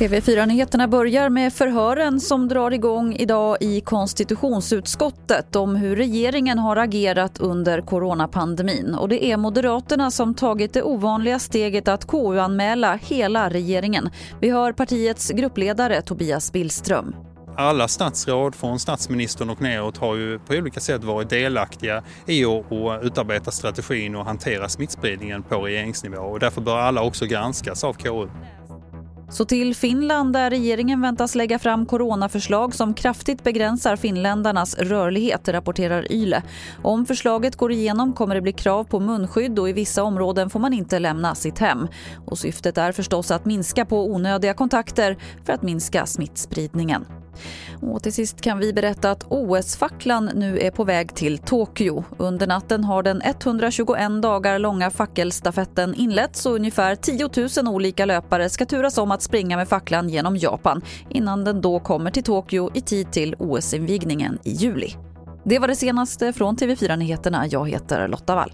TV4-nyheterna börjar med förhören som drar igång idag i konstitutionsutskottet om hur regeringen har agerat under coronapandemin. Och det är Moderaterna som tagit det ovanliga steget att KU-anmäla hela regeringen. Vi hör partiets gruppledare Tobias Billström. Alla statsråd från statsministern och neråt har ju på olika sätt varit delaktiga i att utarbeta strategin och hantera smittspridningen på regeringsnivå och därför bör alla också granskas av KU. Så till Finland där regeringen väntas lägga fram coronaförslag som kraftigt begränsar finländarnas rörlighet, rapporterar YLE. Om förslaget går igenom kommer det bli krav på munskydd och i vissa områden får man inte lämna sitt hem. Och syftet är förstås att minska på onödiga kontakter för att minska smittspridningen. Och till sist kan vi berätta att OS-facklan nu är på väg till Tokyo. Under natten har den 121 dagar långa fackelstafetten inletts och ungefär 10 000 olika löpare ska turas om att springa med facklan genom Japan innan den då kommer till Tokyo i tid till OS-invigningen i juli. Det var det senaste från TV4 Nyheterna. Jag heter Lotta Wall.